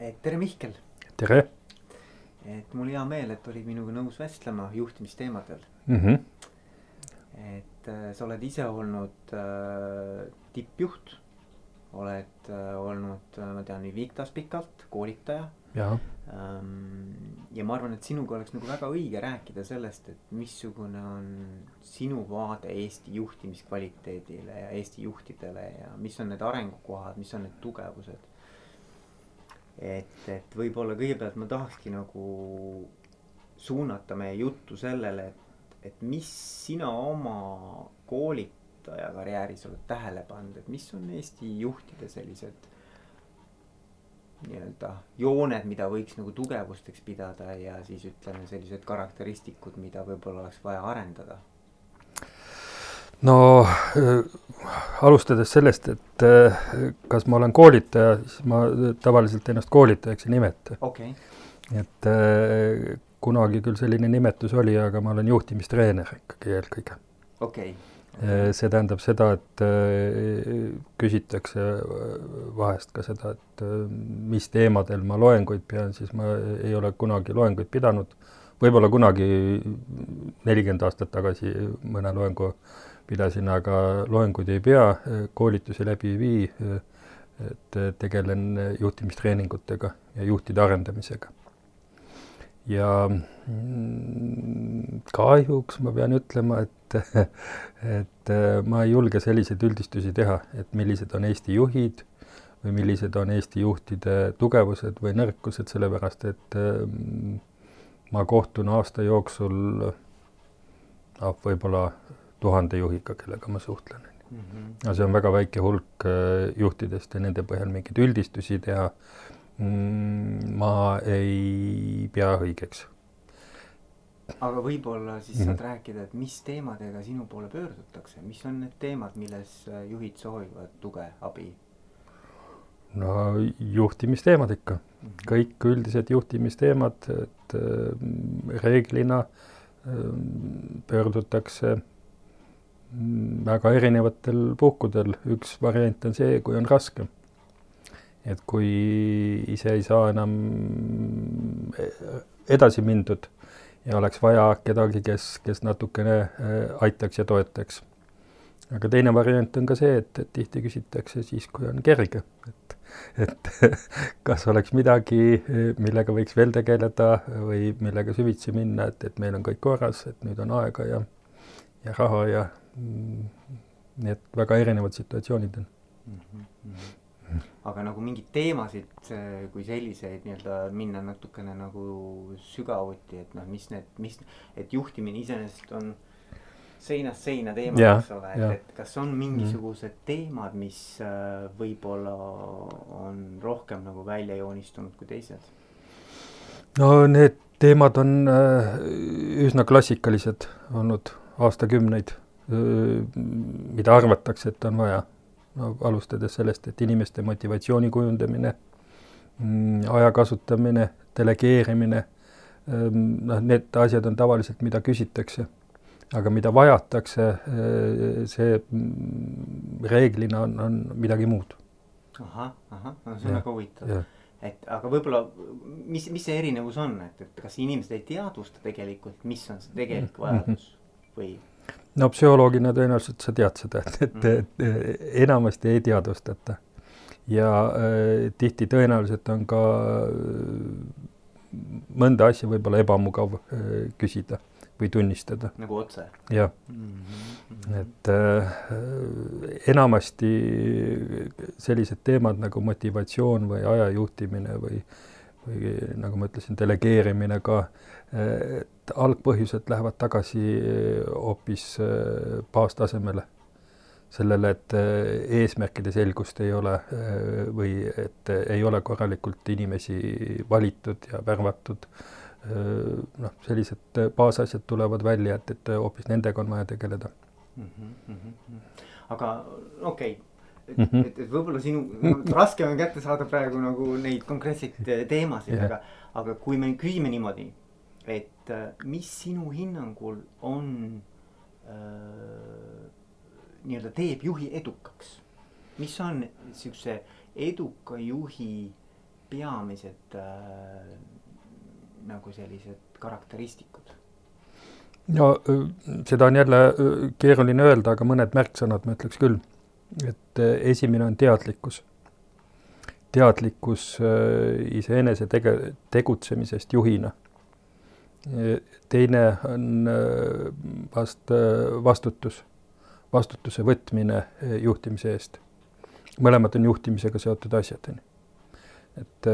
et tere, Mihkel. tere. et mul hea meel, et olid minuga nõus vestlema juhtimisteemadel mm. -hmm. et äh, sa oled ise olnud äh, tippjuht, oled äh, olnud ma tean, Invictas pikalt, koolitaja. Ähm, ja ma arvan, et sinuga oleks nagu väga õige rääkida sellest, et missugune on sinu vaade Eesti juhtimiskvaliteedile ja Eesti juhtidele ja mis on need arengukohad, mis on need tugevused et, et võib-olla kõigepealt ma tahakski nagu suunata meie juttu sellele, et, et mis sina oma koolitaja karjääris oled tähele pannud, et mis on Eesti juhtide sellised nii-öelda jooned, mida võiks nagu tugevusteks pidada ja siis ütleme, sellised karakteristikud, mida võib-olla oleks vaja arendada no äh, alustades sellest, et äh, kas ma olen koolitaja, siis ma tavaliselt ennast koolitajaks ei nimeta okay.. et äh, kunagi küll selline nimetus oli, aga ma olen juhtimistreener ikkagi eelkõige. okei okay. okay.. see tähendab seda, et küsitakse vahest ka seda, et mis teemadel ma loenguid pean, siis ma ei ole kunagi loenguid pidanud. võib-olla kunagi nelikümmend aastat tagasi mõne loengu pidasin, aga loenguid ei pea, koolitusi läbi ei vii, et tegelen juhtimistreeningutega ja juhtide arendamisega. ja mm, kahjuks ma pean ütlema, et, et ma ei julge selliseid üldistusi teha, et millised on Eesti juhid või millised on Eesti juhtide tugevused või nõrkused, sellepärast et mm, ma kohtun aasta jooksul noh, võib-olla tuhande juhiga, kellega ma suhtlen mm. -hmm. aga see on väga väike hulk äh, juhtidest ja nende põhjal mingeid üldistusi teha mm, ma ei pea õigeks. aga võib-olla siis mm -hmm. saad rääkida, et mis teemadega sinu poole pöördutakse, mis on need teemad, milles äh, juhid soovivad tuge, abi? no juhtimisteemad ikka mm, -hmm. kõik üldised juhtimisteemad, et äh, reeglina äh, pöördutakse väga erinevatel puhkudel, üks variant on see, kui on raske. et kui ise ei saa enam edasi mindud ja oleks vaja kedagi, kes, kes natukene äh, aitaks ja toetaks. aga teine variant on ka see, et, et tihti küsitakse siis, kui on kerge, et, et kas oleks midagi, millega võiks veel tegeleda või millega süvitsi minna, et, et meil on kõik korras, et nüüd on aega ja, ja raha ja nii et väga erinevad situatsioonid on mm. -hmm. aga nagu mingeid teemasid kui selliseid nii-öelda minna natukene nagu sügavuti, et noh, mis need, mis, et juhtimine iseenesest on seinast seina teema, eks ole, et, et kas on mingisugused mm. teemad, mis äh, võib-olla on rohkem nagu välja joonistunud kui teised? no need teemad on äh, üsna klassikalised olnud aastakümneid mida arvatakse, et on vaja. no alustades sellest, et inimeste motivatsiooni kujundamine, mm, aja kasutamine, delegeerimine, noh, need asjad on tavaliselt, mida küsitakse. aga mida vajatakse, see mm, reeglina on, on midagi muud. ahah, ahah, no see on väga huvitav et aga võib-olla, mis, mis see erinevus on, et, et kas inimesed ei teadvusta tegelikult, mis on see tegelik vajadus või no psühholoogina tõenäoliselt sa tead seda, et, et, et mhm. enamasti ei teadvustata. ja äh, tihti tõenäoliselt on ka äh, mõnda asja võib-olla ebamugav äh, küsida või tunnistada. nagu otse? jah mm, -hmm. et äh, enamasti sellised teemad nagu motivatsioon või aja juhtimine või, või nagu ma ütlesin, delegeerimine ka et algpõhjused lähevad tagasi eh, hoopis eh, baastasemele. sellele, et eh, eesmärkide selgust ei ole või et ei ole korralikult inimesi valitud ja värvatud. noh, sellised baasasjad tulevad välja, et, et hoopis nendega on vaja tegeleda mm. -hmm, mm -hmm. aga okei okay et mm, -hmm. et, et võib-olla sinu no,, raske on kätte saada praegu nagu neid konkreetseid teemasid yeah., aga, aga kui me küsime niimoodi, et äh, mis sinu hinnangul on äh, nii-öelda teeb juhi edukaks? mis on siukse eduka juhi peamised äh, nagu sellised karakteristikud? no seda on jälle keeruline öelda, aga mõned märksõnad ma ütleks küll. Et esimene on teadlikkus. teadlikkus iseenese tege-, tegutsemisest juhina. teine on vast vastutus, vastutuse võtmine juhtimise eest. mõlemad on juhtimisega seotud asjad, on ju. et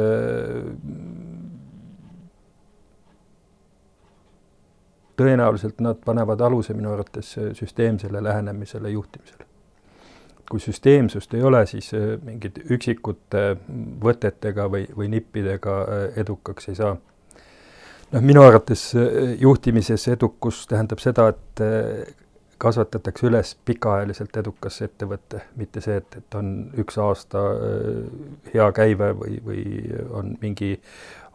tõenäoliselt nad panevad aluse minu arvates süsteemsele lähenemisele juhtimisele. Kui süsteemsust ei ole, siis äh, mingite üksikute võtetega või, või nippidega äh, edukaks ei saa. noh, minu arvates äh, juhtimises edukus tähendab seda, et kasvatatakse üles pikaajaliselt edukas ettevõte, mitte see, et, et on üks aasta hea käive või, või on mingi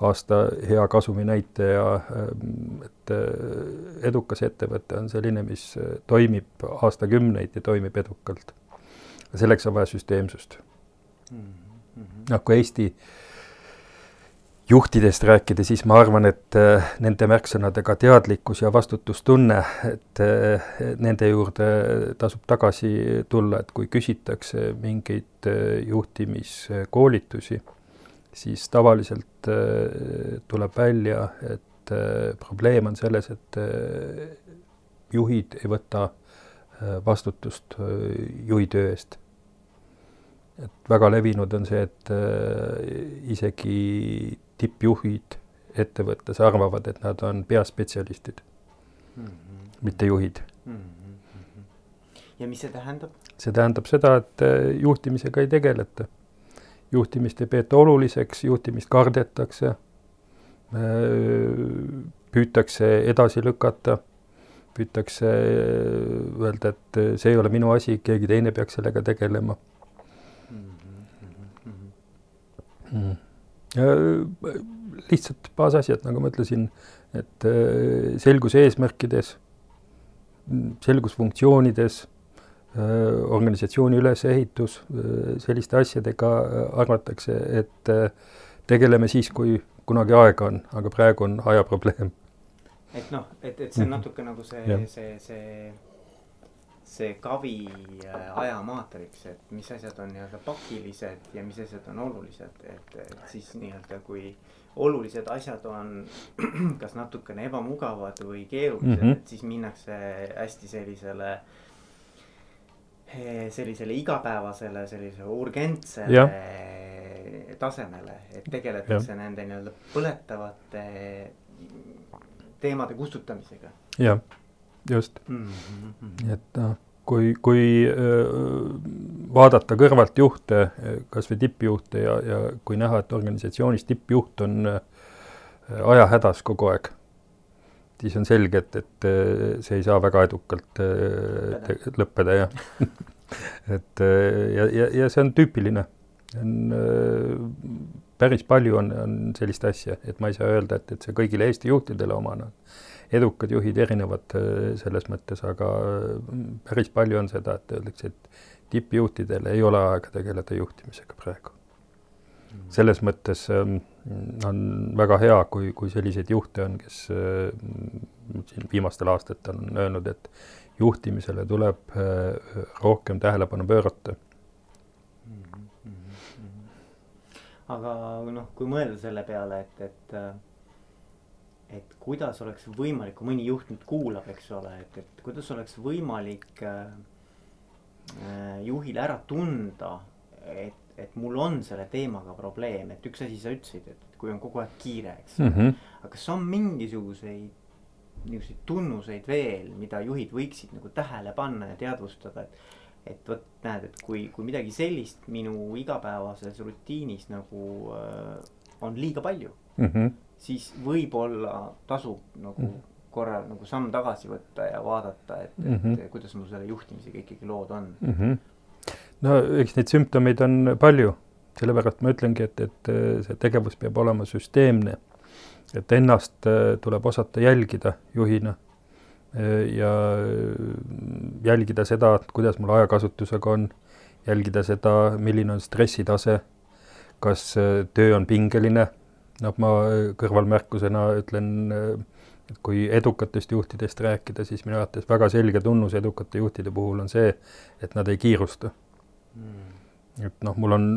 aasta hea kasuminäitaja, et edukas ettevõte on selline, mis toimib aastakümneid ja toimib edukalt. Selleks on vaja süsteemsust mm. -hmm. noh, kui Eesti juhtidest rääkida, siis ma arvan, et äh, nende märksõnadega teadlikkus ja vastutustunne, et nende juurde tasub tagasi tulla, et kui küsitakse mingeid juhtimiskoolitusi siis tavaliselt äh, tuleb välja, et äh, probleem on selles, et äh, juhid ei võta vastutust juhi töö eest. Et väga levinud on see, et isegi tippjuhid ettevõttes arvavad, et nad on peaspetsialistid mm, -hmm. mitte juhid mm. -hmm. ja mis see tähendab? see tähendab seda, et juhtimisega ei tegeleta juhtimist ei peeta oluliseks, juhtimist kardetakse, püütakse edasi lükata, püütakse öelda, et see ei ole minu asi, keegi teine peaks sellega tegelema mm.. lihtsalt baasasjad, nagu ma ütlesin, et selgus eesmärkides, selgus funktsioonides Äh, organisatsiooni ülesehitus, äh, selliste asjadega äh, arvatakse, et tegeleme siis, kui kunagi aega on, aga praegu on ajaprobleem. et noh, et, et see on mhm. natuke nagu see, see, see, see kavi ajamaatriks, et mis asjad on nii-öelda pakilised ja mis asjad on olulised, et, et siis nii-öelda kui olulised asjad on kas natukene ebamugavad või keerulised mm, -hmm. et siis minnakse hästi sellisele äh, Eh, sellisele igapäevasele, sellise urgentsele ja. tasemele, et tegeletakse ja. nende nii-öelda põletavate teemade kustutamisega. jah, just mm. -hmm. et noh, kui, kui öö, vaadata kõrvalt juhte, kasvõi tippjuhte ja, ja kui näha, et organisatsioonis tippjuht on öö, ajahädas kogu aeg siis on selge, et, et äh, see ei saa väga edukalt äh, lõppeda, jah et äh, ja, ja, ja see on tüüpiline. on päris palju on, on sellist asja, et ma ei saa öelda, et, et see kõigile Eesti juhtidele omane on. Edukad juhid erinevad selles mõttes, aga päris palju on seda, et öeldakse, et tippjuhtidel ei ole aega tegeleda juhtimisega praegu. Mm. selles mõttes ähm, on väga hea, kui, kui selliseid juhte on, kes äh, siin viimastel aastatel on öelnud, et juhtimisele tuleb äh, rohkem tähelepanu pöörata mm. aga noh, kui mõelda selle peale, et, et äh, et kuidas oleks võimalik, kui mõni juht nüüd kuulab, eks ole, et, et kuidas oleks võimalik äh, juhil ära tunda, et et mul on selle teemaga probleem, et üks asi sa ütlesid, et kui on kogu aeg kiire, eks mm. -hmm. aga kas on mingisuguseid niisuguseid tunnuseid veel, mida juhid võiksid nagu tähele panna ja teadvustada, et. et vot näed, et kui, kui midagi sellist minu igapäevases rutiinis nagu äh, on liiga palju mm, -hmm. Siis võib-olla tasub nagu mm -hmm korra nagu samm tagasi võtta ja vaadata, et mm, -hmm. et kuidas mul selle juhtimisega ikkagi lood on mm. -hmm no eks neid sümptomeid on palju, sellepärast ma ütlengi, et, et äh, see tegevus peab olema süsteemne. et ennast äh, tuleb osata jälgida juhina äh, ja jälgida seda, et kuidas mul ajakasutusega on, jälgida seda, milline on stressitase, kas töö on pingeline, noh, ma kõrvalmärkusena ütlen, et kui edukatest juhtidest rääkida, siis minu arvates väga selge tunnus edukate juhtide puhul on see, et nad ei kiirusta mm. Et noh, mul on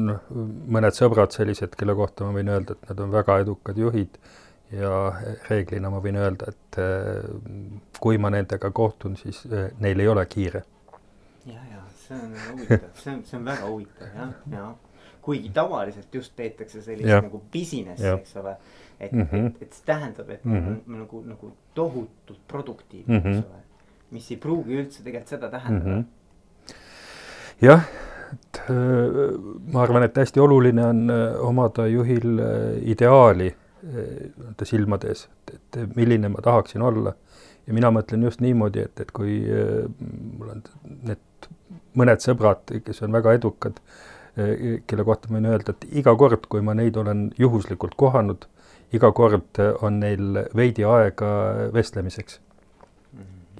mõned sõbrad sellised, kelle kohta ma võin öelda, et nad on väga edukad juhid ja reeglina ma võin öelda, et kui ma nendega kohtun, siis neil ei ole kiire. ja, ja see on huvitav, see on, see on väga huvitav jah, ja kuigi tavaliselt just peetakse sellist ja. nagu business'i, eks ole. et mm, -hmm. et, et see tähendab, et mm -hmm. me nagu, nagu tohutult produktiivne mm, -hmm. eks ole. mis ei pruugi üldse tegelikult seda tähendada mm. -hmm. jah et äh, ma arvan, et hästi oluline on äh, omada juhil äh, ideaali nii-öelda silmade ees, et, et milline ma tahaksin olla. ja mina mõtlen just niimoodi, et, et kui mul on need mõned sõbrad, kes on väga edukad, kelle kohta ma võin öelda, et iga kord, kui ma neid olen juhuslikult kohanud, iga kord on neil veidi aega vestlemiseks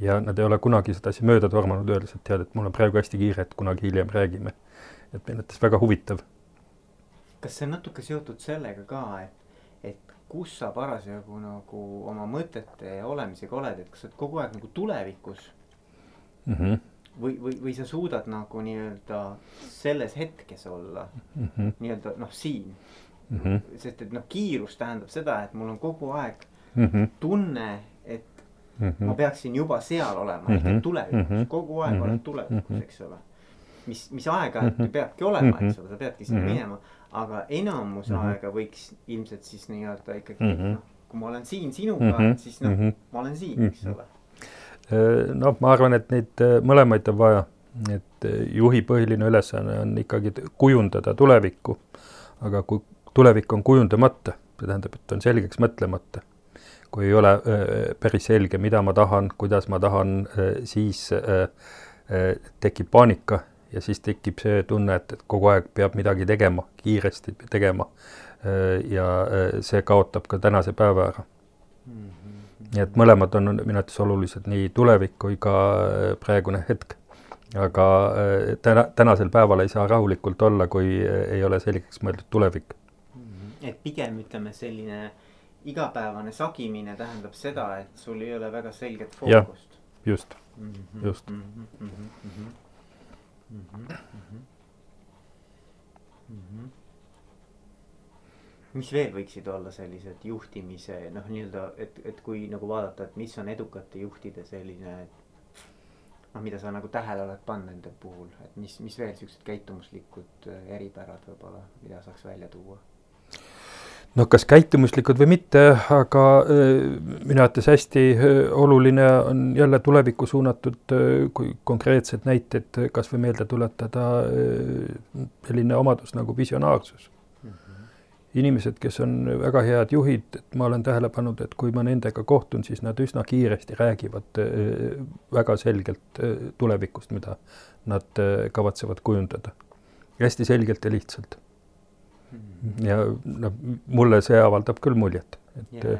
ja nad ei ole kunagi sedasi mööda tormanud, öeldes, et tead, et mul on praegu hästi kiire, et kunagi hiljem räägime. et minu arvates väga huvitav. kas see on natuke seotud sellega ka, et, et kus sa parasjagu nagu oma mõtete ja olemisega oled, et kas sa oled kogu aeg nagu tulevikus mm? -hmm. Või, või, või sa suudad nagu nii-öelda selles hetkes olla mm -hmm. nii-öelda noh, siin mm. -hmm. sest et noh, kiirus tähendab seda, et mul on kogu aeg mm -hmm. tunne, et mm. -hmm. ma peaksin juba seal olema mm, -hmm. ehk et mhm. tulevikus mm, -hmm. kogu aeg mm -hmm. oled tulevikus mm, -hmm. eks ole. mis, mis aeg-ajalt mm -hmm. peabki olema, eks ole, sa peadki sinna mm -hmm. minema, aga enamus mm -hmm. aega võiks ilmselt siis nii-öelda ikkagi mm -hmm. noh, kui ma olen siin sinuga mm, -hmm. siis noh mm, -hmm. ma olen siin, eks ole. Noh, ma arvan, et neid äh, mõlemaid on vaja, et äh, juhi põhiline ülesanne on ikkagi kujundada tulevikku, aga kui tulevik on kujundamata, see tähendab, et on selgeks mõtlemata kui ei ole päris selge, mida ma tahan, kuidas ma tahan, siis tekib paanika ja siis tekib see tunne, et, et kogu aeg peab midagi tegema, kiiresti tegema. ja see kaotab ka tänase päeva ära. Nii et mõlemad on minu arvates olulised, nii tulevik kui ka praegune hetk. aga täna, tänasel päeval ei saa rahulikult olla, kui ei ole selgeks mõeldud tulevik. et pigem ütleme selline igapäevane sagimine tähendab seda, et sul ei ole väga selget fookust. just mm, -hmm, just mm. -hmm, mm -hmm, mm -hmm. Mm -hmm. Mis veel võiksid olla sellised juhtimise noh, nii-öelda, et, et kui nagu vaadata, et mis on edukate juhtide selline noh, mida sa nagu tähele oled pannud nende puhul, et mis, mis veel siuksed käitumuslikud eripärad võib-olla, mida saaks välja tuua noh, kas käitumuslikud või mitte, aga äh, minu arvates hästi äh, oluline on jälle tulevikku suunatud, äh, kui konkreetsed näited kas või meelde tuletada, selline omadus nagu visionaarsus. Inimesed, kes on väga head juhid, et ma olen tähele pannud, et kui ma nendega kohtun, siis nad üsna kiiresti räägivad väga selgelt tulevikust, mida nad kavatsevad kujundada. hästi selgelt ja lihtsalt ja noh, mulle see avaldab küll muljet, et ja,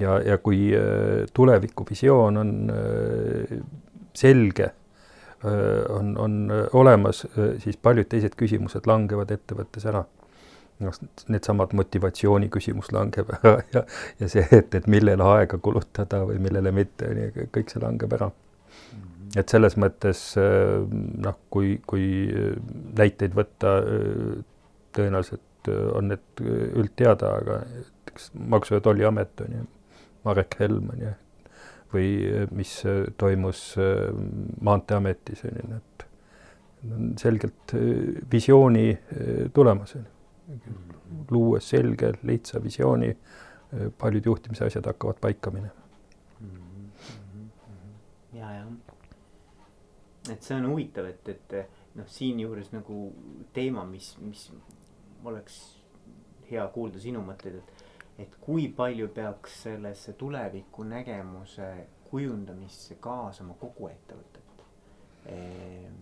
ja, ja, kui äh, tulevikuvisioon on äh, selge, äh, on, on olemas, siis paljud teised küsimused langevad ettevõttes ära. Noh, needsamad motivatsiooni küsimus langeb ära ja, ja see, et, et millele aega kulutada või millele mitte, kõik see langeb ära et selles mõttes noh, kui, kui näiteid võtta, tõenäoliselt Äh, on need üldteada, aga näiteks Maksu- ja Tolliamet on ju, Marek Helm on ju, või mis toimus Maanteeametis on ju, et on selgelt visiooni tulemas, on ju. Luues selge, lihtsa visiooni, paljud juhtimise asjad hakkavad paika minema. ja, jah. et see on huvitav, et, et noh, siinjuures nagu teema, mis, mis oleks hea kuulda sinu mõtteid, et, et kui palju peaks sellesse tuleviku nägemuse kujundamisse kaasama kogu ettevõtet. Ehm,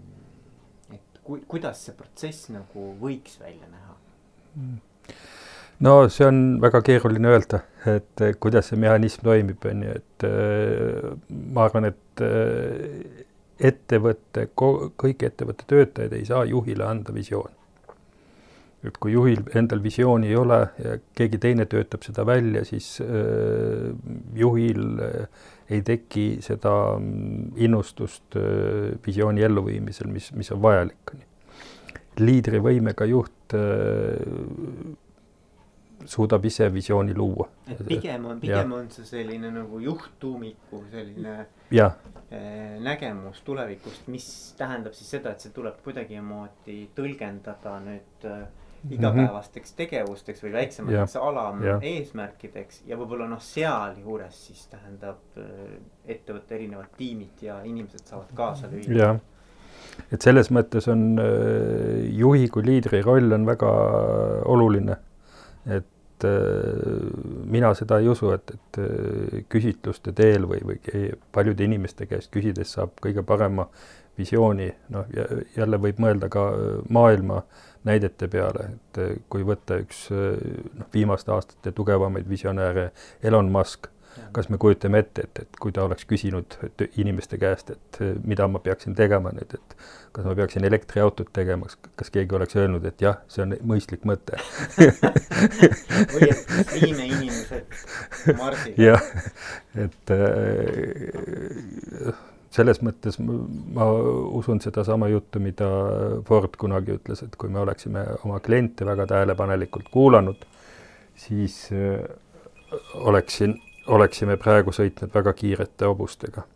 et kui, kuidas see protsess nagu võiks välja näha? No see on väga keeruline öelda, et kuidas see mehhanism toimib, on ju, et äh, ma arvan, et äh, ettevõtte, kõik ettevõtte töötajad ei saa juhile anda visiooni et kui juhil endal visiooni ei ole ja keegi teine töötab seda välja, siis juhil ei teki seda mm, innustust visiooni elluviimisel, mis, mis on vajalik. Liidrivõimega juht suudab ise visiooni luua. et pigem on, pigem ja. on see selline nagu juhttuumiku selline ja. nägemus tulevikust, mis tähendab siis seda, et see tuleb kuidagimoodi tõlgendada nüüd äh, Mhm. igapäevasteks tegevusteks või väiksemateks alameesmärkideks ja võib-olla noh, sealjuures siis tähendab äh, ettevõtte erinevad tiimid ja inimesed saavad kaasa lüüa. Et selles mõttes on äh, juhi kui liidri roll on väga oluline. et äh, mina seda ei usu, et, et küsitluste teel või, või paljude inimeste käest küsides saab kõige parema visiooni, noh, jälle võib mõelda ka maailma äh, näidete peale, et kui võtta üks noh, viimaste aastate tugevamaid visionääre, Elon Musk, kas me kujutame ette, et, et kui ta oleks küsinud inimeste käest, et eh, mida ma peaksin tegema nüüd, et kas ma peaksin elektriautot tegema, kas keegi oleks öelnud, et jah, see on mõistlik mõte või et viime inimesed Marsile. jah, et äh, selles mõttes ma usun sedasama juttu, mida Ford kunagi ütles, et kui me oleksime oma kliente väga tähelepanelikult kuulanud, siis äh, oleksin, oleksime praegu sõitnud väga kiirete hobustega.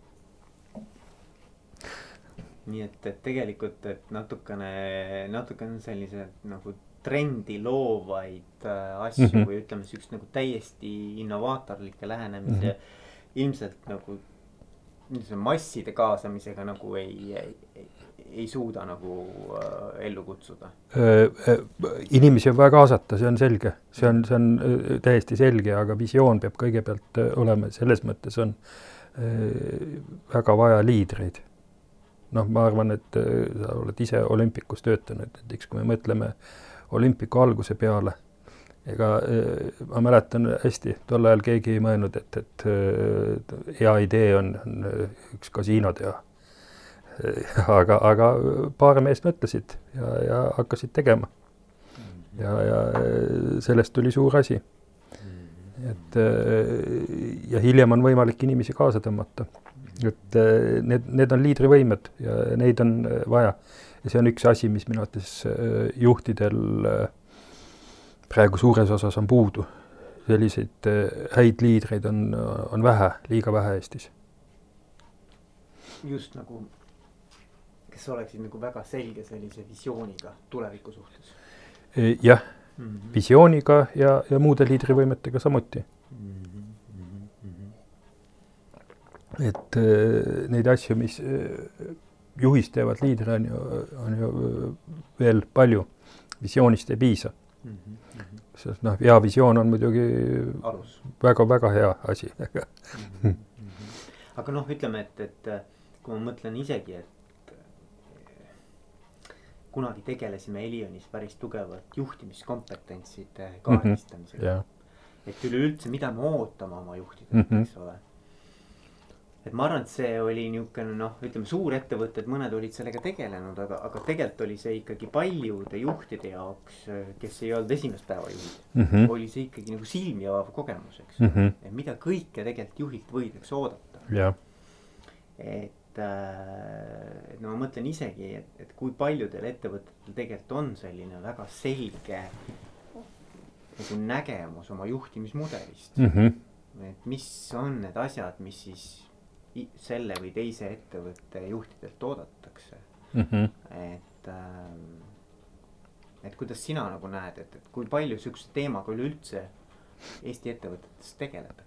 nii et, et tegelikult, et natukene, natukene sellised nagu trendi loovaid äh, asju mm -hmm. või ütleme, siukest nagu täiesti innovaatorlikke lähenemisi mm -hmm. ilmselt nagu niisuguse masside kaasamisega nagu ei, ei, ei suuda nagu äh, ellu kutsuda? inimesi on vaja kaasata, see on selge, see on, see on täiesti selge, aga visioon peab kõigepealt olema, selles mõttes on väga vaja liidreid. noh, ma arvan, et sa oled ise olümpikus töötanud, näiteks kui me mõtleme olümpiku alguse peale ega äh, ma mäletan hästi, tol ajal keegi ei mõelnud, et, et äh, hea idee on, on äh, üks kasiino teha. aga, aga paar meest mõtlesid ja, ja hakkasid tegema. ja, ja sellest tuli suur asi. et ja hiljem on võimalik inimesi kaasa tõmmata. et need, need on liidrivõimed ja neid on vaja. ja see on üks asi, mis minu arvates juhtidel praegu suures osas on puudu. selliseid häid liidreid on, on vähe, liiga vähe Eestis. just nagu, kes oleksid nagu väga selge sellise visiooniga tuleviku suhtes. Jah mm, -hmm. visiooniga ja, ja muude liidrivõimetega samuti mm. -hmm. et äh, neid asju, mis äh, juhist teevad liidre, on ju, on ju veel palju, visioonist ei piisa mm. -hmm. sest noh, hea visioon on muidugi väga-väga hea asi mm. -hmm. aga noh, ütleme, et, et kui ma mõtlen isegi, et kunagi tegelesime Elionis päris tugevalt juhtimiskompetentside kaardistamisega mm. -hmm. et üleüldse, mida me ootame oma juhtidelt mm, -hmm. eks ole et ma arvan, et see oli niisugune noh, ütleme suurettevõtted, mõned olid sellega tegelenud, aga, aga tegelikult oli see ikkagi paljude juhtide jaoks, kes ei olnud esimest päeva juhid mm. -hmm. oli see ikkagi nagu silmi avav kogemus, eks mm. -hmm. et mida kõike tegelikult juhilt võidakse oodata yeah.. Et, äh, et no ma mõtlen isegi, et, et kui paljudel ettevõtetel tegelikult on selline väga selge nagu nägemus oma juhtimismudelist mm. -hmm. et mis on need asjad, mis siis selle või teise ettevõtte juhtidelt oodatakse mm. -hmm. et ähm,, et kuidas sina nagu näed, et, et kui palju sihukese teemaga üleüldse Eesti ettevõtetes tegeletakse?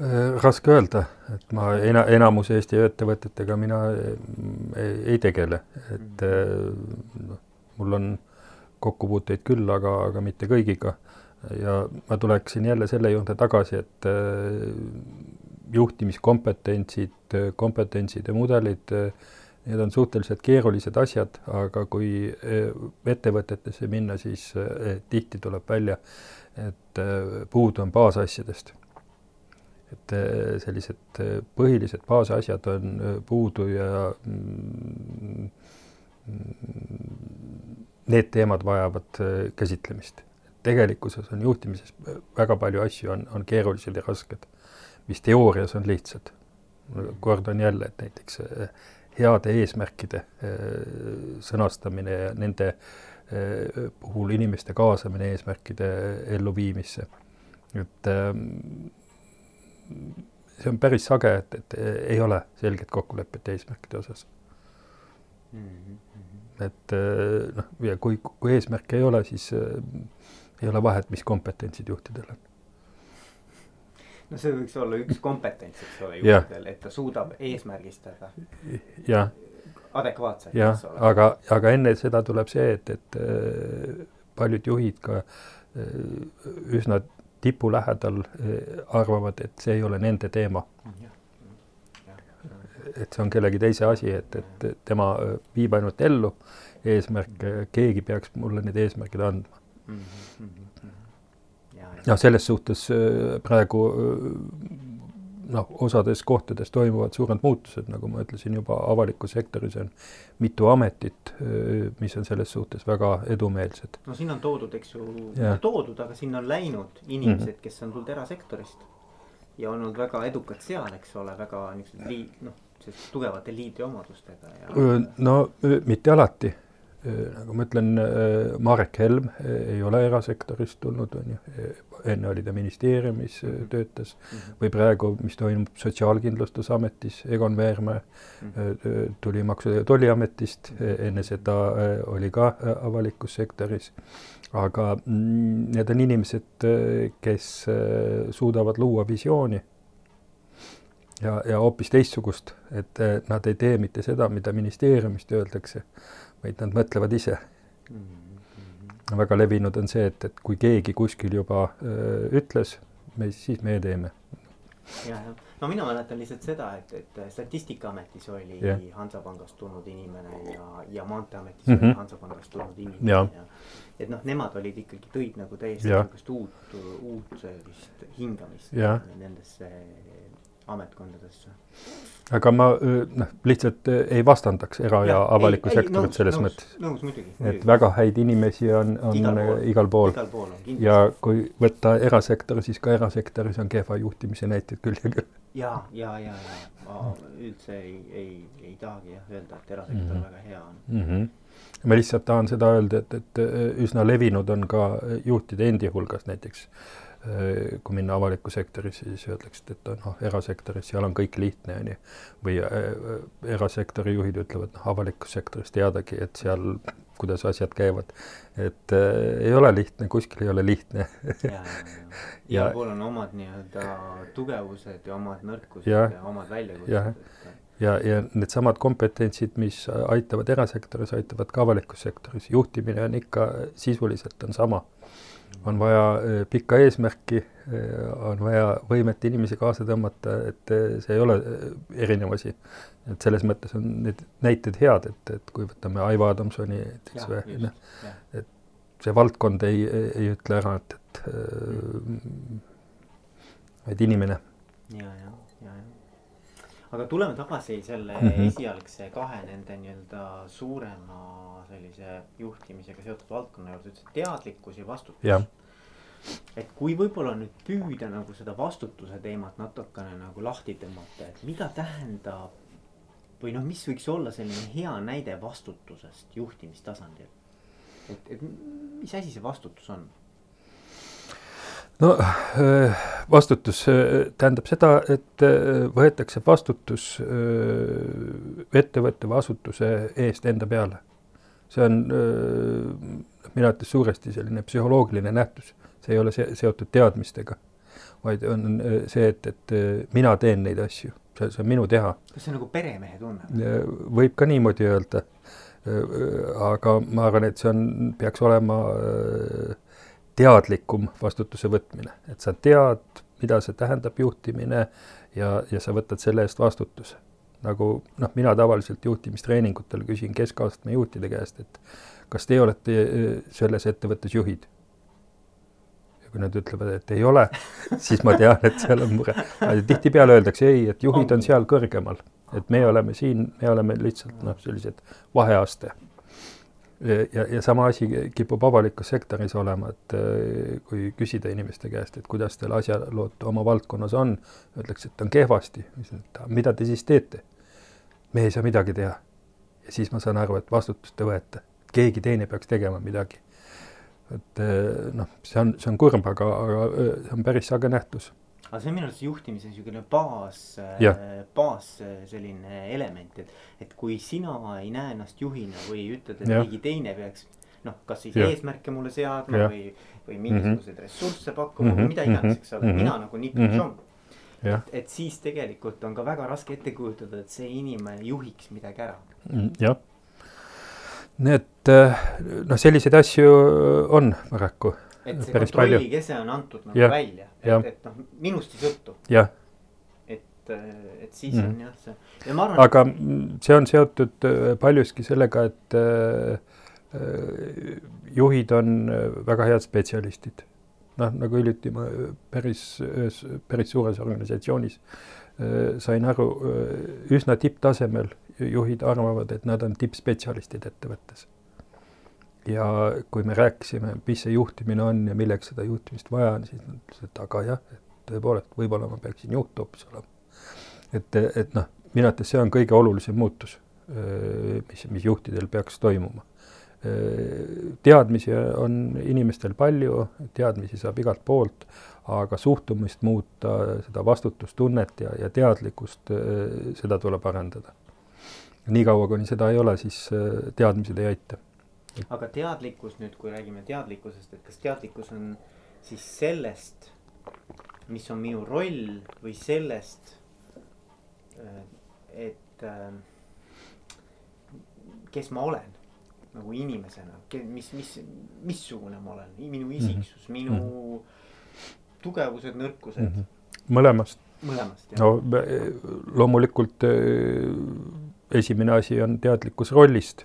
Äh, raske öelda, et ma ena-, enamus Eesti ettevõtetega mina ei, ei tegele, et mm. noh, mul on kokkupuuteid küll, aga, aga mitte kõigiga. ja ma tuleksin jälle selle juurde tagasi, et juhtimiskompetentsid, kompetentsid ja mudelid, need on suhteliselt keerulised asjad, aga kui ettevõtetesse minna, siis tihti tuleb välja, et puudu on baasasjadest. Et sellised põhilised baasasjad on puudu ja mm, need teemad vajavad käsitlemist. tegelikkuses on juhtimises väga palju asju on, on keerulised ja rasked, mis teoorias on lihtsad. kordan jälle, et näiteks heade eesmärkide sõnastamine ja nende puhul inimeste kaasamine eesmärkide elluviimisse. et see on päris sage, et, et ei ole selget kokkulepet eesmärkide osas mm. -hmm. et eh, noh, ja kui, kui eesmärke ei ole, siis äh, ei ole vahet, mis kompetentsid juhtidel on. no see võiks olla üks kompetents, eks ole, juhtidel, et ta suudab eesmärgistada. jah. adekvaatselt. jah, aga, aga enne seda tuleb see, et, et äh, paljud juhid ka äh, üsna tipu lähedal eh, arvavad, et see ei ole nende teema. et see on kellegi teise asi, et, et tema eh, viib ainult ellu eesmärke, keegi peaks mulle need eesmärgid andma. ja selles suhtes eh, praegu noh, osades kohtades toimuvad suured muutused, nagu ma ütlesin juba, avalikus sektoris on mitu ametit, mis on selles suhtes väga edumeelsed. no siin on toodud, eks ju, toodud, aga sinna on läinud inimesed mm, -hmm. kes on tulnud erasektorist ja olnud väga edukad seal, eks ole, väga niisugused liid-, noh, tugevate liidriomadustega ja. no mitte alati nagu ma ütlen, Marek Helm ei ole erasektorist tulnud, on ju, enne oli ta ministeeriumis -hmm. töötas -hmm. või praegu, mis toimub Sotsiaalkindlustusametis, Egon Veermäe -hmm. tuli Maksu- ja Tolliametist, enne seda oli ka avalikus sektoris. aga mm, need on inimesed, kes suudavad luua visiooni ja, ja hoopis teistsugust, et nad ei tee mitte seda, mida ministeeriumist öeldakse, vaid nad mõtlevad ise mm. -hmm väga levinud on see, et, et kui keegi kuskil juba öö, ütles, me siis meie teeme. ja, jah, no mina mäletan lihtsalt seda, et, et Statistikaametis oli ja. Hansapangast tulnud inimene ja, ja Maanteeametis mm -hmm. oli. Hansapangast tulnud inimene ja, ja et noh, nemad olid ikkagi, tõid nagu täiesti niisugust uut, uut sellist hingamist ja. nendesse ametkondadesse aga ma noh, lihtsalt ei vastandaks era- ja, ja avalikku ei, sektorit ei, selles nõus, mõttes. nõus, muidugi. et väga häid inimesi on, on igal pool, igal pool. Igal pool on, ja kui võtta erasektor, siis ka erasektoris on kehva juhtimise näiteid küll ja küll. ja, ja, ja, ja ma üldse ei, ei, ei tahagi jah öelda, et erasektor mm -hmm. väga hea on mm. -hmm ma lihtsalt tahan seda öelda, et, et üsna levinud on ka juhtide endi hulgas näiteks Äh, kui minna avalikku sektorisse, siis öeldakse, et noh, erasektoris seal on kõik lihtne, on ju. või äh, erasektori juhid ütlevad, noh, avalikus sektoris teadagi, et seal, kuidas asjad käivad. et äh, ei ole lihtne, kuskil ei ole lihtne. igal pool on omad nii-öelda tugevused ja omad nõrkused ja, ja omad väljakutsed. ja, ja needsamad kompetentsid, mis aitavad erasektoris, aitavad ka avalikus sektoris. juhtimine on ikka sisuliselt on sama on vaja äh, pikka eesmärki, äh, on vaja võimet inimesi kaasa tõmmata, et äh, see ei ole erinev asi. et selles mõttes on need näited head, et, et kui võtame Aivo Adamsoni näiteks või noh, et see valdkond ei, ei ütle ära, et, et mm. vaid inimene. ja, ja, ja, ja. Aga tuleme tagasi selle mm -hmm. esialgse kahe nende nii-öelda suurema sellise juhtimisega seotud valdkonna juurde, ütlesid teadlikkus ja vastutus. et kui võib-olla nüüd püüda nagu seda vastutuse teemat natukene nagu lahti tõmmata, et mida tähendab või noh, mis võiks olla selline hea näide vastutusest juhtimistasandil? et, et mis asi see vastutus on? No äh, vastutus äh, tähendab seda, et äh, võetakse vastutus ettevõtte vastutuse eest enda peale see on minu arvates suuresti selline psühholoogiline nähtus, see ei ole se seotud teadmistega, vaid on see, et, et mina teen neid asju, see, see on minu teha. kas see on nagu peremehe tunne? võib ka niimoodi öelda. aga ma arvan, et see on, peaks olema teadlikum vastutuse võtmine, et sa tead, mida see tähendab, juhtimine, ja, ja sa võtad selle eest vastutuse nagu noh, mina tavaliselt juhtimistreeningutel küsin keskastme juhtide käest, et kas teie olete äh, selles ettevõttes juhid? ja kui nad ütlevad, et ei ole, siis ma tean, et seal on mure. tihtipeale öeldakse ei, et juhid on seal kõrgemal, et me oleme siin, me oleme lihtsalt noh, sellised vaheaste. Ja, ja sama asi kipub avalikus sektoris olema, et äh, kui küsida inimeste käest, et kuidas teil asjalood oma valdkonnas on, ütleks, et on kehvasti, mida te siis teete? me ei saa midagi teha. ja siis ma saan aru, et vastutust ei võeta, keegi teine peaks tegema midagi. et äh, noh, see on, see on kurb, aga, aga äh, see on päris sage nähtus aga see on minu arust juhtimise niisugune baas, baas selline element, et, et kui sina ei näe ennast juhina või ütled, et keegi teine peaks noh, kas siis ja. eesmärke mulle seadma ja. või, või mingisuguseid mm -hmm. ressursse pakkuma mm -hmm. või mida iganes, eks ole mm, -hmm. mina nagu nii mm -hmm. et, et siis tegelikult on ka väga raske ette kujutada, et see inimene juhiks midagi ära. Mm, jah, nii et noh, selliseid asju on paraku et see kontrolli kese on antud nagu ja, välja, et, et noh, minust ei sõltu. et, et siis mm. on jah see ja ma arvan. aga see on seotud äh, paljuski sellega, et äh, äh, juhid on äh, väga head spetsialistid. noh, nagu hiljuti ma päris ühes päris suures organisatsioonis äh, sain aru äh,, üsna tipptasemel juhid arvavad, et nad on tippspetsialistid ettevõttes ja kui me rääkisime, mis see juhtimine on ja milleks seda juhtimist vaja on, siis nad ütlesid, et aga jah, et tõepoolest, võib-olla ma peaksin juht hoopis olema. et, et noh, minu arvates see on kõige olulisem muutus, mis, mis juhtidel peaks toimuma. teadmisi on inimestel palju, teadmisi saab igalt poolt, aga suhtumist muuta, seda vastutustunnet ja, ja teadlikkust, seda tuleb arendada. niikaua, kuni seda ei ole, siis teadmised ei aita aga teadlikkus nüüd, kui räägime teadlikkusest, et kas teadlikkus on siis sellest, mis on minu roll või sellest, äh, et äh, kes ma olen nagu inimesena, mis, mis, missugune ma olen, minu mhm. isiksus mm, -hmm. minu -hmm. tugevused, nõrkused mm. -hmm. mõlemast. mõlemast, jah. no loomulikult äh, esimene asi on teadlikkus rollist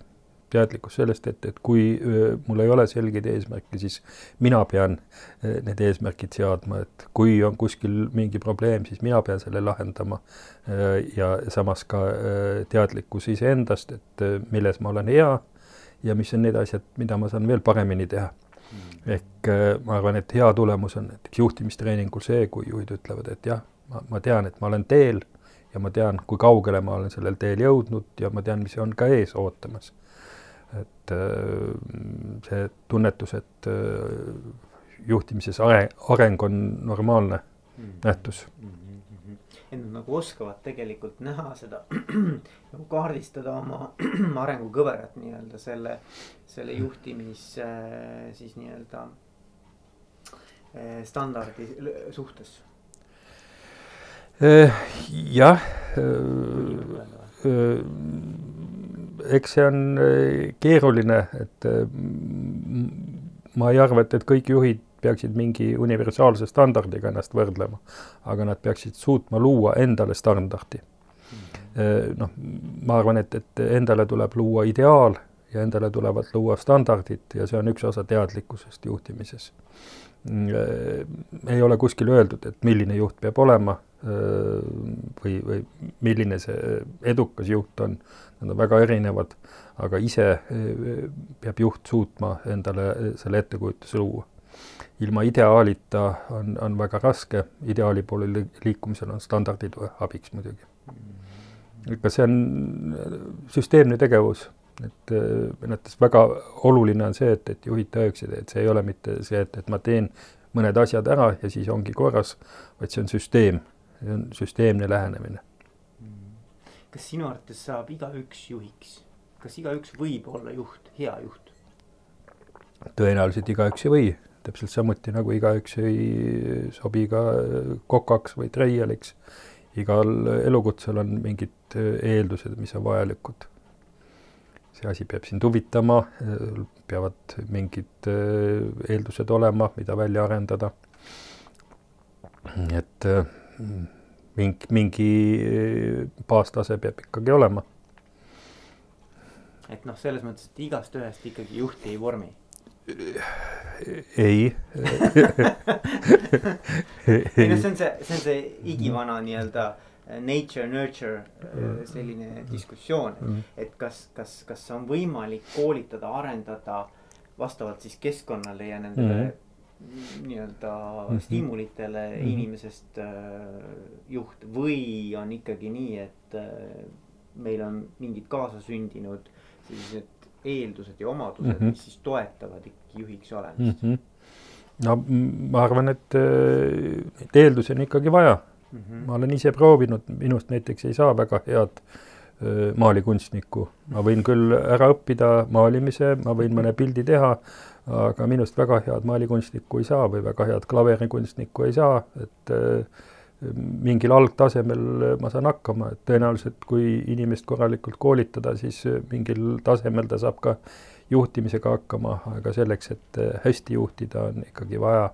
teadlikkus sellest, et, et kui mul ei ole selgeid eesmärke, siis mina pean need eesmärgid seadma, et kui on kuskil mingi probleem, siis mina pean selle lahendama. ja samas ka teadlikkus iseendast, et milles ma olen hea ja mis on need asjad, mida ma saan veel paremini teha. Mm. ehk ma arvan, et hea tulemus on näiteks juhtimistreeningul see, kui juhid ütlevad, et jah, ma, ma tean, et ma olen teel ja ma tean, kui kaugele ma olen sellel teel jõudnud ja ma tean, mis on ka ees ootamas et äh, see tunnetus, et äh, juhtimises are-, areng on normaalne -hmm. nähtus mm. -hmm. et nad nagu oskavad tegelikult näha seda, nagu kaardistada oma arengukõverat nii-öelda selle, selle juhtimis äh, siis nii-öelda standardi suhtes. jah eks see on äh, keeruline, et äh, ma ei arva, et, et kõik juhid peaksid mingi universaalse standardiga ennast võrdlema, aga nad peaksid suutma luua endale standardi. Äh, noh, ma arvan, et, et endale tuleb luua ideaal ja endale tulevad luua standardid ja see on üks osa teadlikkusest juhtimises. ei ole kuskil öeldud, et milline juht peab olema või, või milline see edukas juht on nad on väga erinevad, aga ise peab juht suutma endale selle ettekujutuse luua. ilma ideaalita on, on väga raske, ideaali poole liikumisel on standardid abiks muidugi. ega see on süsteemne tegevus, et arvates väga oluline on see, et, et juhid tõeksid, et see ei ole mitte see, et, et ma teen mõned asjad ära ja siis ongi korras, vaid see on süsteem, see on süsteemne lähenemine kas sinu arvates saab igaüks juhiks, kas igaüks võib olla juht, hea juht? tõenäoliselt igaüks ei või, täpselt samuti nagu igaüks ei sobi ka kokaks või treialiks. igal elukutsel on mingid eeldused, mis on vajalikud. see asi peab sind huvitama, peavad mingid eeldused olema, mida välja arendada. et mingi, mingi baastase peab ikkagi olema. et noh, selles mõttes, et igast ühest ikkagi juhti ei vormi. ei ei noh, see on see, see on see igivana nii-öelda nature, nurture mm. selline diskussioon mm., et kas, kas, kas on võimalik koolitada, arendada vastavalt siis keskkonnale ja nendele mm nii-öelda mm -hmm. stiimulitele mm -hmm. inimesest äh, juht või on ikkagi nii, et äh, meil on mingid kaasasündinud sellised eeldused ja omadused mm, -hmm. mis siis toetavad ikkagi juhiks olemist mm. -hmm. no ma arvan, et äh, neid eeldusi on ikkagi vaja mm. -hmm. ma olen ise proovinud, minust näiteks ei saa väga head äh, maalikunstnikku, ma võin küll ära õppida maalimise, ma võin mõne pildi teha aga minust väga head maalikunstnikku ei saa või väga head klaverikunstnikku ei saa, et äh, mingil algtasemel ma saan hakkama, et tõenäoliselt kui inimest korralikult koolitada, siis mingil tasemel ta saab ka juhtimisega hakkama, aga selleks, et äh, hästi juhtida, on ikkagi vaja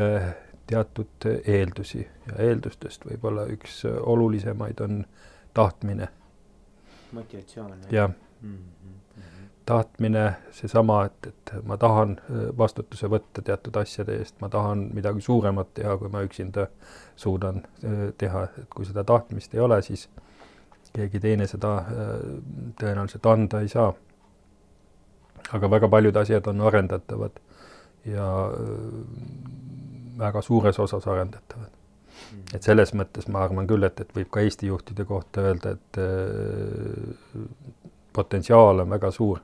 äh, teatud eeldusi. Ja eeldustest võib-olla üks olulisemaid on tahtmine. motivatsioon. jah? Mm -hmm tahtmine, seesama, et, et ma tahan äh, vastutuse võtta teatud asjade eest, ma tahan midagi suuremat teha, kui ma üksinda suudan äh, teha, et kui seda tahtmist ei ole, siis keegi teine seda äh, tõenäoliselt anda ei saa. aga väga paljud asjad on arendatavad ja väga suures osas arendatavad. Mm. et selles mõttes ma arvan küll, et, et võib ka Eesti juhtide kohta öelda, et potentsiaal on väga suur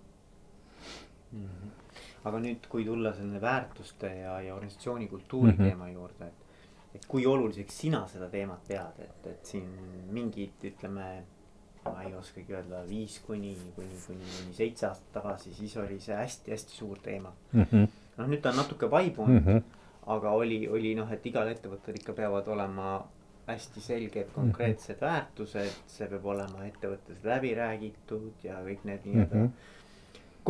aga nüüd, kui tulla selline väärtuste ja, ja organisatsiooni kultuuri mm -hmm. teema juurde, et. et kui oluliseks sina seda teemat pead, et, et siin mingid, ütleme. ma ei oskagi öelda, viis kuni, kuni, kuni, kuni seitse aastat tagasi, siis oli see hästi-hästi suur teema mm. -hmm. noh, nüüd ta on natuke vaibunud mm, -hmm. aga oli, oli noh, et igal ettevõttel ikka peavad olema hästi selged konkreetsed mm -hmm. väärtused, see peab olema ettevõttes läbi räägitud ja kõik need nii-öelda mm -hmm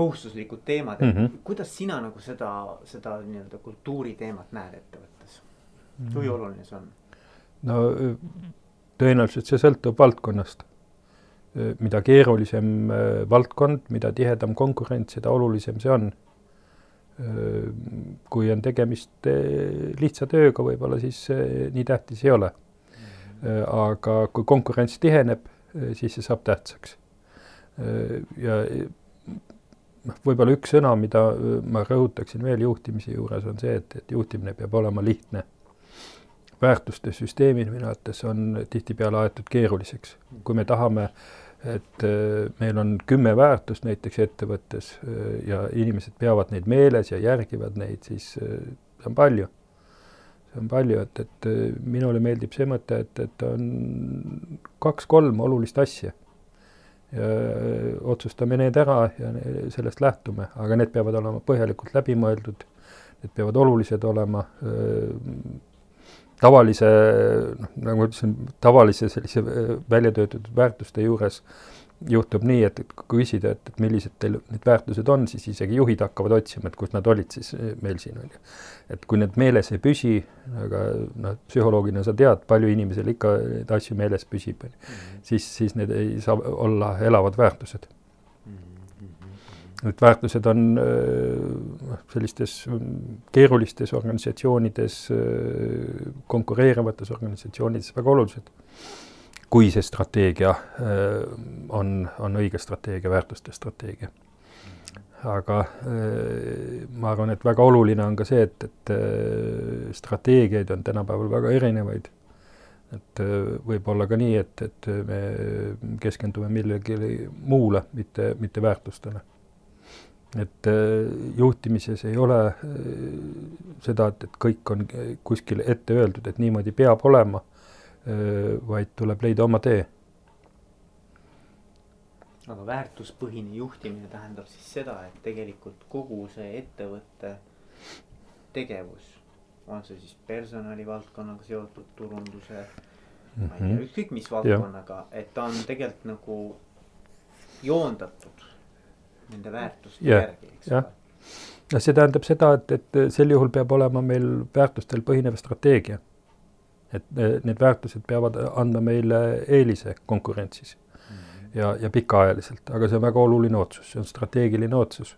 kohustuslikud teemad, et mm -hmm. kuidas sina nagu seda, seda nii-öelda kultuuriteemat näed ettevõttes mm, -hmm. kui oluline see on? no tõenäoliselt see sõltub valdkonnast. mida keerulisem valdkond, mida tihedam konkurents, seda olulisem see on. kui on tegemist lihtsa tööga, võib-olla siis nii tähtis ei ole. aga kui konkurents tiheneb, siis see saab tähtsaks. ja noh, võib-olla üks sõna, mida ma rõhutaksin veel juhtimise juures, on see, et, et juhtimine peab olema lihtne. väärtuste süsteemid minu arvates on tihtipeale aetud keeruliseks. kui me tahame, et meil on kümme väärtust näiteks ettevõttes ja inimesed peavad neid meeles ja järgivad neid, siis see on palju. see on palju, et, et minule meeldib see mõte, et, et on kaks-kolm olulist asja ja otsustame need ära ja sellest lähtume, aga need peavad olema põhjalikult läbimõeldud, need peavad olulised olema tavalise, noh, nagu ma ütlesin, tavalise sellise välja töötatud väärtuste juures juhtub nii, et, et kui küsida, et, et millised teil need väärtused on, siis isegi juhid hakkavad otsima, et kus nad olid siis eh, meil siin, on ju. et kui need meeles ei püsi, aga noh, psühholoogina sa tead, palju inimesel ikka neid asju meeles püsib, on ju, mhm. siis, siis need ei saa olla elavad väärtused. Need väärtused on noh, sellistes keerulistes organisatsioonides, eh, konkureerivates organisatsioonides väga olulised kui see strateegia äh, on, on õige strateegia, väärtuste strateegia. aga äh, ma arvan, et väga oluline on ka see, et, et äh, strateegiaid on tänapäeval väga erinevaid. et võib olla ka nii, et, et me keskendume millelegi muule, mitte, mitte väärtustele et juhtimises ei ole seda, et, et kõik on kuskil ette öeldud, et niimoodi peab olema vaid tuleb leida oma tee. aga väärtuspõhine juhtimine tähendab siis seda, et tegelikult kogu see ettevõtte tegevus, on see siis personalivaldkonnaga seotud turunduse mm, -hmm. ma ei tea, mhm. ükskõik mis valdkonnaga, et ta on tegelikult nagu joondatud nende väärtuste yeah. järgi, eks ole no see tähendab seda, et, et sel juhul peab olema meil väärtustel põhinev strateegia et need väärtused peavad andma meile eelise konkurentsis -hmm. ja, ja pikaajaliselt, aga see on väga oluline otsus, see on strateegiline otsus.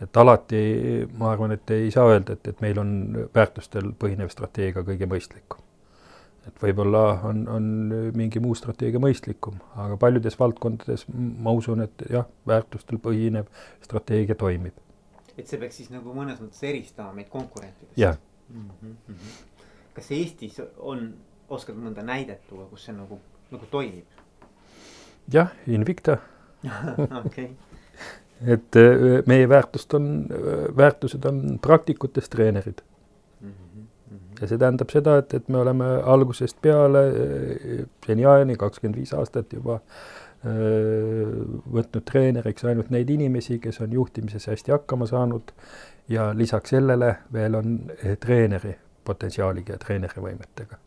et alati ma arvan, et ei saa öelda, et, et meil on väärtustel põhinev strateegia kõige mõistlikum. et võib-olla on, on mingi muu strateegia mõistlikum, aga paljudes valdkondades ma usun, et jah, väärtustel põhinev strateegia toimib. et see peaks siis nagu mõnes mõttes eristama meid konkurentidest? jah mm. -hmm. Kas Eestis on, oskad mõnda näidet tuua, kus see nagu, nagu toimib? jah, Invicta. Okei. Et äh, meie väärtust on, väärtused on praktikutest treenerid. Ja see tähendab seda, et, et me oleme algusest peale seniajani kakskümmend viis aastat juba võtnud treeneriks ainult neid inimesi, kes on juhtimises hästi hakkama saanud. Ja lisaks sellele veel on treeneri potentsiaaliga ja treeneri võimetega.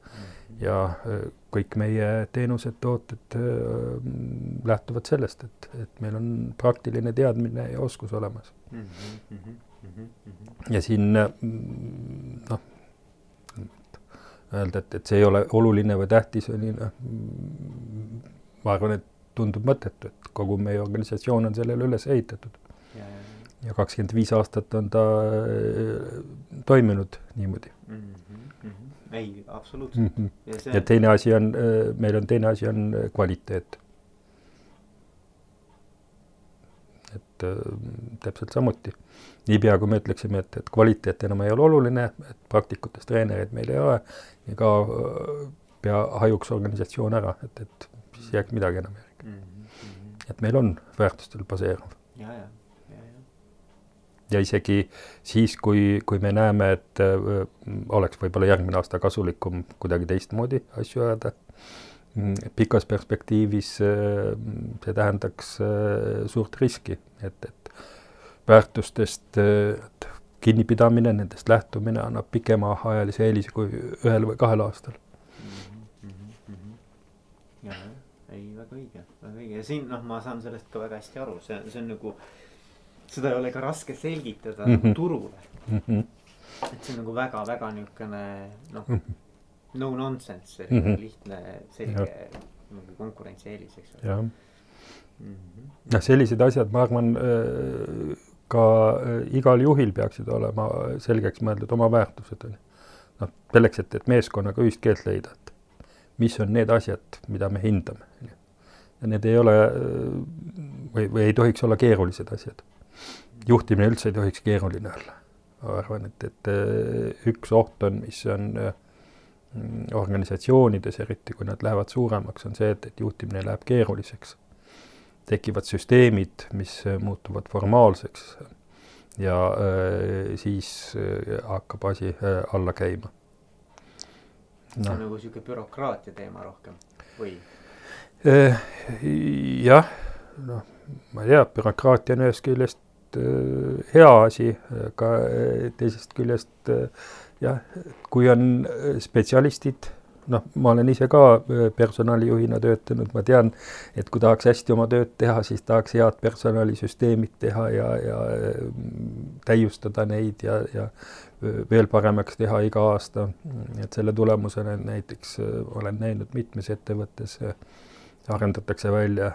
ja kõik meie teenused, tooted lähtuvad sellest, et, et meil on praktiline teadmine ja oskus olemas mm. -hmm. ja siin noh öelda, et, et see ei ole oluline või tähtis, on ju noh, ma arvan, et tundub mõttetu, et kogu meie organisatsioon on sellele üles ehitatud. Ja kakskümmend viis aastat on ta äh, toiminud niimoodi mm. -hmm. ei, absoluutselt mm. -hmm. ja, see... ja teine asi on, äh, meil on teine asi on äh, kvaliteet. et täpselt samuti niipea, kui me ütleksime, et, et kvaliteet enam ei ole oluline, et praktikutest treenereid meil ei ole, nii ka äh, pea hajuks organisatsioon ära, et, et siis ei jääks midagi enam järgi mm. -hmm. et meil on väärtustel baseeruv. ja, ja. Ja isegi siis, kui, kui me näeme, et äh, oleks võib-olla järgmine aasta kasulikum kuidagi teistmoodi asju ajada, pikas perspektiivis äh, see tähendaks äh, suurt riski, et, et väärtustest kinnipidamine, nendest lähtumine annab pikemaajalise eelise kui ühel või kahel aastal. Jah, ei väga õige, väga õige. Ja siin noh, ma saan sellest ka väga hästi aru, see, see on nagu, seda ei ole ka raske selgitada mm -hmm. turule mm. -hmm. et see on nagu väga-väga niisugune noh -hmm., no nonsense, selline mm -hmm. lihtne, selge nagu konkurentsieelis, eks ole. jah mm -hmm., noh sellised asjad, ma arvan äh, ka äh, igal juhil peaksid olema selgeks mõeldud oma väärtused, on ju. noh, selleks, et, et meeskonnaga ühist keelt leida, et mis on need asjad, mida me hindame, on ju. ja need ei ole äh, või, või ei tohiks olla keerulised asjad. Juhtimine üldse ei tohiks keeruline olla. ma arvan, et, et äh, üks oht on, mis on organisatsioonides, eriti kui nad lähevad suuremaks, on see, et, et juhtimine läheb keeruliseks tekivad süsteemid, mis äh, muutuvad formaalseks ja äh, siis äh, hakkab asi äh, alla käima no.. see on nagu sihuke bürokraatia teema rohkem või? Äh, jah, noh, ma ei tea, bürokraatia on ühest küljest äh, hea asi, aga teisest küljest jah, kui on spetsialistid noh, ma olen ise ka äh, personalijuhina töötanud, ma tean, et kui tahaks hästi oma tööd teha, siis tahaks head personalisüsteemid teha ja, ja äh, täiustada neid ja, ja äh, veel paremaks teha iga aasta. et selle tulemusena näiteks olen näinud mitmes ettevõttes arendatakse välja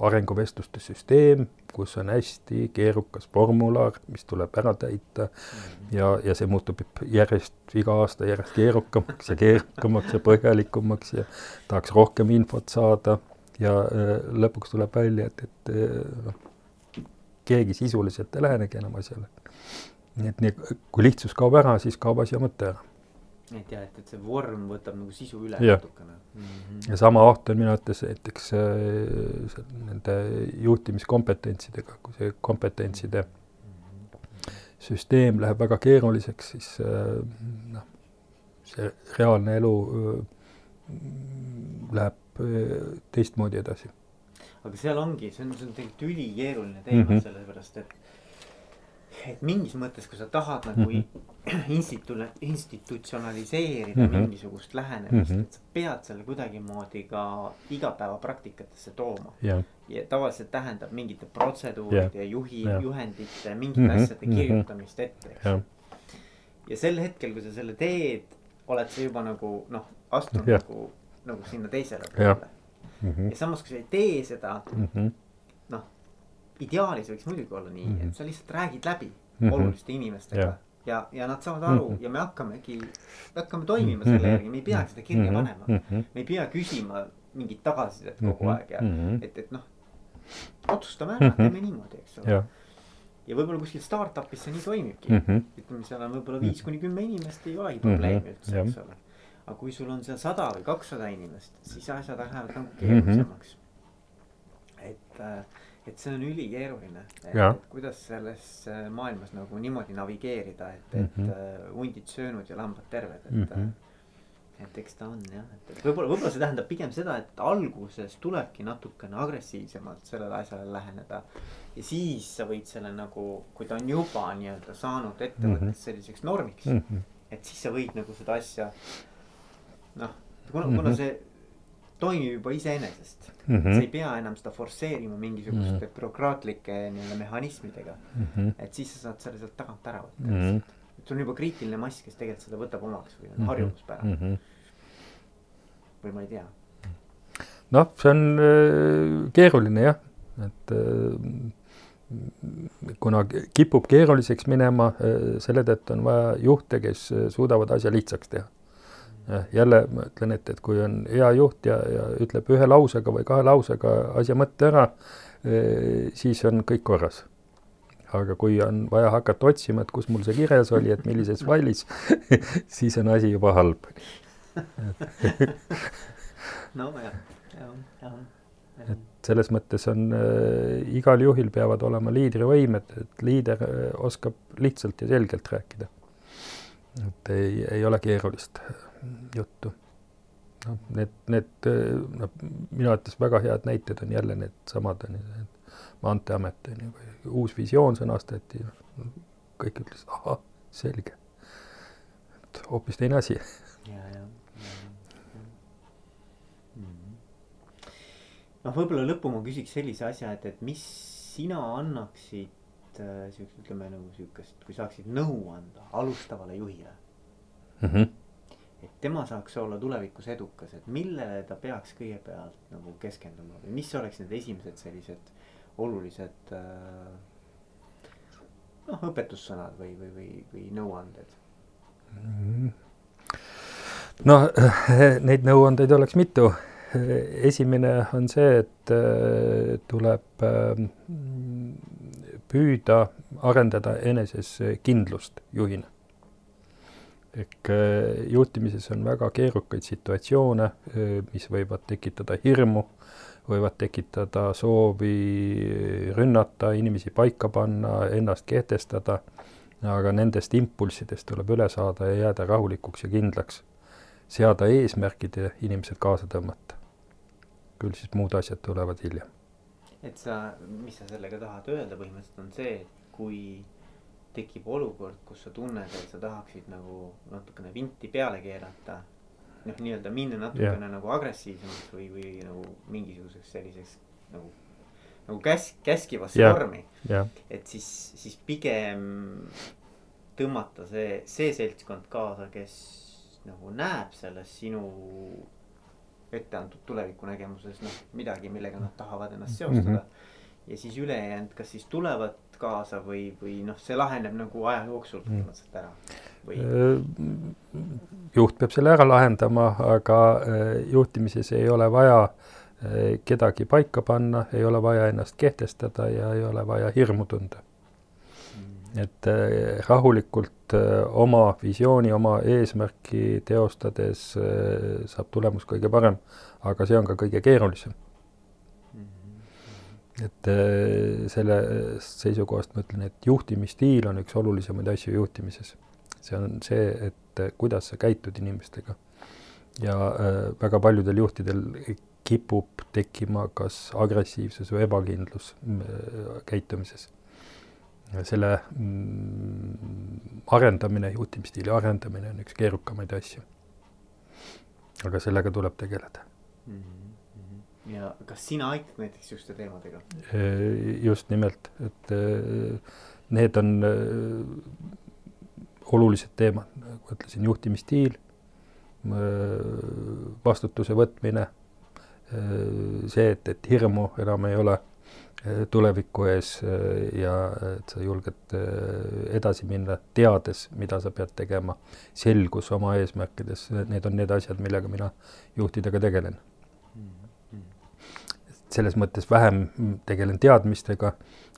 arenguvestluste süsteem, kus on hästi keerukas formular, mis tuleb ära täita. Ja, ja see muutub järjest iga aasta järjest keerukamaks ja keerukamaks ja põhjalikumaks ja tahaks rohkem infot saada. Ja äh, lõpuks tuleb välja, et, et äh, noh, keegi sisuliselt ei lähenegi enam asjale. nii et nii, kui lihtsus kaob ära, siis kaob asja mõte ära et jah, et, et see vorm võtab nagu sisu üle natukene mm. -hmm. ja sama oht on minu arvates näiteks äh, nende juhtimiskompetentsidega, kui see kompetentside mm -hmm. süsteem läheb väga keeruliseks, siis äh, noh, see reaalne elu äh, läheb äh, teistmoodi edasi. aga seal ongi, see on, see on tegelikult ülikeeruline teema mm -hmm. sellepärast, et et mingis mõttes, kui sa tahad nagu mm -hmm. institu-, institutsionaliseerida mm -hmm. mingisugust lähenemist mm, -hmm. et sa pead selle kuidagimoodi ka igapäevapraktikatesse tooma yeah.. ja tavaliselt tähendab mingite protseduuride yeah. ja juhi yeah., juhendite, mingite mm -hmm. asjade mhm. kirjutamist ette, eks yeah.. ja sel hetkel, kui sa selle teed, oled sa juba nagu noh, astunud yeah. nagu, nagu sinna teisele poole yeah.. Mm -hmm. ja samas, kui sa ei tee seda mm, -hmm ideaalis võiks muidugi olla nii mm, -hmm. et sa lihtsalt räägid läbi mm -hmm. oluliste inimestega. ja, ja nad saavad aru mm -hmm. ja me hakkamegi, hakkame toimima selle mm -hmm. järgi, me ei peagi seda kirja mm -hmm. panema mm. -hmm. me ei pea küsima mingit tagasisidet kogu mm -hmm. aeg ja mm, -hmm. et, et noh, otsustame ära mm, -hmm. teeme niimoodi, eks ole. ja võib-olla kuskil startup'is see nii toimibki mm. -hmm. ütleme, seal on võib-olla viis kuni kümme inimest, ei olegi probleemi mm -hmm. üldse, eks ole. aga kui sul on seal sada või kakssada inimest, siis asjad lähevad nagu keerulisemaks mm. -hmm. et äh, et see on ülikeeruline, et kuidas selles äh, maailmas nagu niimoodi navigeerida, et, et mm -hmm. hundid söönud ja lambad terved, et mm. -hmm et eks ta on jah, et, et võib-olla, võib-olla see tähendab pigem seda, et alguses tulebki natukene agressiivsemalt sellele asjale läheneda. ja siis sa võid selle nagu, kui ta on juba nii-öelda saanud ettevõttes mm -hmm. selliseks normiks mm. -hmm. et siis sa võid nagu seda asja noh, kuna mm, -hmm. kuna see toimib juba iseenesest mm. -hmm. sa ei pea enam seda forsseerima mingisuguste mm -hmm. bürokraatlike nii-öelda mehhanismidega mm. -hmm. et siis sa saad selle sealt tagant ära võtta mm. -hmm. et sul on juba kriitiline mass, kes tegelikult seda võtab omaks või on mm -hmm. harjumuspärane mm. -hmm. või ma ei tea. noh, see on äh, keeruline jah, et äh, kuna kipub keeruliseks minema äh,, selle tõttu on vaja juhte, kes suudavad asja lihtsaks teha jälle ma ütlen, et, et kui on hea juht ja, ja ütleb ühe lausega või kahe lausega asja mõtte ära, eh, siis on kõik korras. aga kui on vaja hakata otsima, et kus mul see kirjas oli, et millises failis siis on asi juba halb nojah, jah, jah et selles mõttes on äh, igal juhil peavad olema liidrivõimed, et liider äh, oskab lihtsalt ja selgelt rääkida. et ei, ei ole keerulist juttu. noh, need, need noh, minu arvates väga head näited on jälle needsamad, on ju, maanteeamet on ju, uus visioon sõnastati, noh, kõik ütlesid, ahah, selge. et hoopis teine asi. ja, ja, ja. Mhm. noh, võib-olla lõppu ma küsiks sellise asja, et, et mis sina annaksid äh, siukest, ütleme nagu siukest, kui saaksid nõu anda alustavale juhile mm. -hmm et tema saaks olla tulevikus edukas, et millele ta peaks kõigepealt nagu keskenduma või mis oleks need esimesed sellised olulised äh, noh, õpetussõnad või, või, või, või nõuanded mm.? noh, neid nõuandeid oleks mitu. esimene on see, et äh, tuleb äh, püüda arendada eneses kindlust juhina ehk äh, juhtimises on väga keerukaid situatsioone, äh, mis võivad tekitada hirmu, võivad tekitada soovi rünnata, inimesi paika panna, ennast kehtestada, aga nendest impulssidest tuleb üle saada ja jääda rahulikuks ja kindlaks. seada eesmärgid ja inimesed kaasa tõmmata. küll siis muud asjad tulevad hiljem. et sa, mis sa sellega tahad öelda põhimõtteliselt on see, et kui tekib olukord, kus sa tunned, et sa tahaksid nagu natukene vinti peale keerata. noh, nii-öelda minna natukene yeah. nagu agressiivsemaks või, või nagu mingisuguseks selliseks nagu, nagu käsk, käskivasse yeah. vormi yeah.. et siis, siis pigem tõmmata see, see seltskond kaasa, kes nagu näeb selles sinu ette antud tulevikunägemuses noh, midagi, millega nad tahavad ennast seostada mm. -hmm. ja siis ülejäänud, kas siis tulevad kaasa või, või noh, see laheneb nagu aja jooksul mm. põhimõtteliselt ära või? Äh, juht peab selle ära lahendama, aga äh, juhtimises ei ole vaja äh, kedagi paika panna, ei ole vaja ennast kehtestada ja ei ole vaja hirmu tunda mm.. et rahulikult oma visiooni, oma eesmärki teostades saab tulemus kõige parem, aga see on ka kõige keerulisem et äh, sellest seisukohast ma ütlen, et juhtimisstiil on üks olulisemaid asju juhtimises. see on see, et äh, kuidas sa käitud inimestega. ja äh, väga paljudel juhtidel kipub tekkima kas agressiivsus või ebakindlus käitumises. selle mm, arendamine, juhtimisstiili arendamine on üks keerukamaid asju. aga sellega tuleb tegeleda mm. -hmm ja kas sina aitad näiteks niisuguste teemadega? just nimelt, et need on olulised teemad, nagu ütlesin, juhtimisstiil, vastutuse võtmine, see, et, et hirmu enam ei ole tuleviku ees ja et sa julged edasi minna, teades, mida sa pead tegema, selgus oma eesmärkides, need on need asjad, millega mina juhtidega tegelen. Selles mõttes vähem tegelen teadmistega,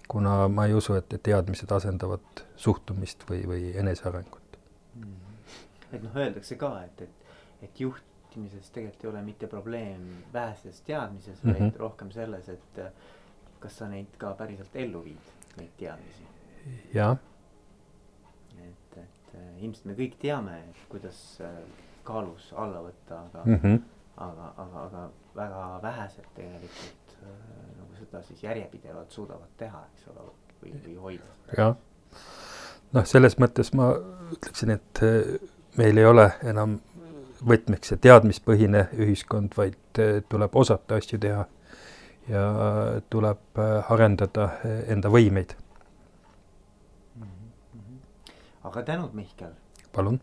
kuna ma ei usu, et teadmised asendavad suhtumist või, või enesearengut. et noh, öeldakse ka, et, et, et juhtimises tegelikult ei ole mitte probleem väheses teadmises mm, -hmm. vaid rohkem selles, et kas sa neid ka päriselt ellu viid, neid teadmisi? jah. et, et äh, ilmselt me kõik teame, kuidas äh, kaalus alla võtta, aga mm, -hmm. Aga, aga, aga väga vähesed tegelikult äh, nagu seda siis järjepidevalt suudavad teha, eks ole, või, või hoida. jah, noh, selles mõttes ma ütleksin, et meil ei ole enam võtmeks see teadmispõhine ühiskond, vaid tuleb osata asju teha ja tuleb äh, arendada äh, enda võimeid. aga tänud, Mihkel. palun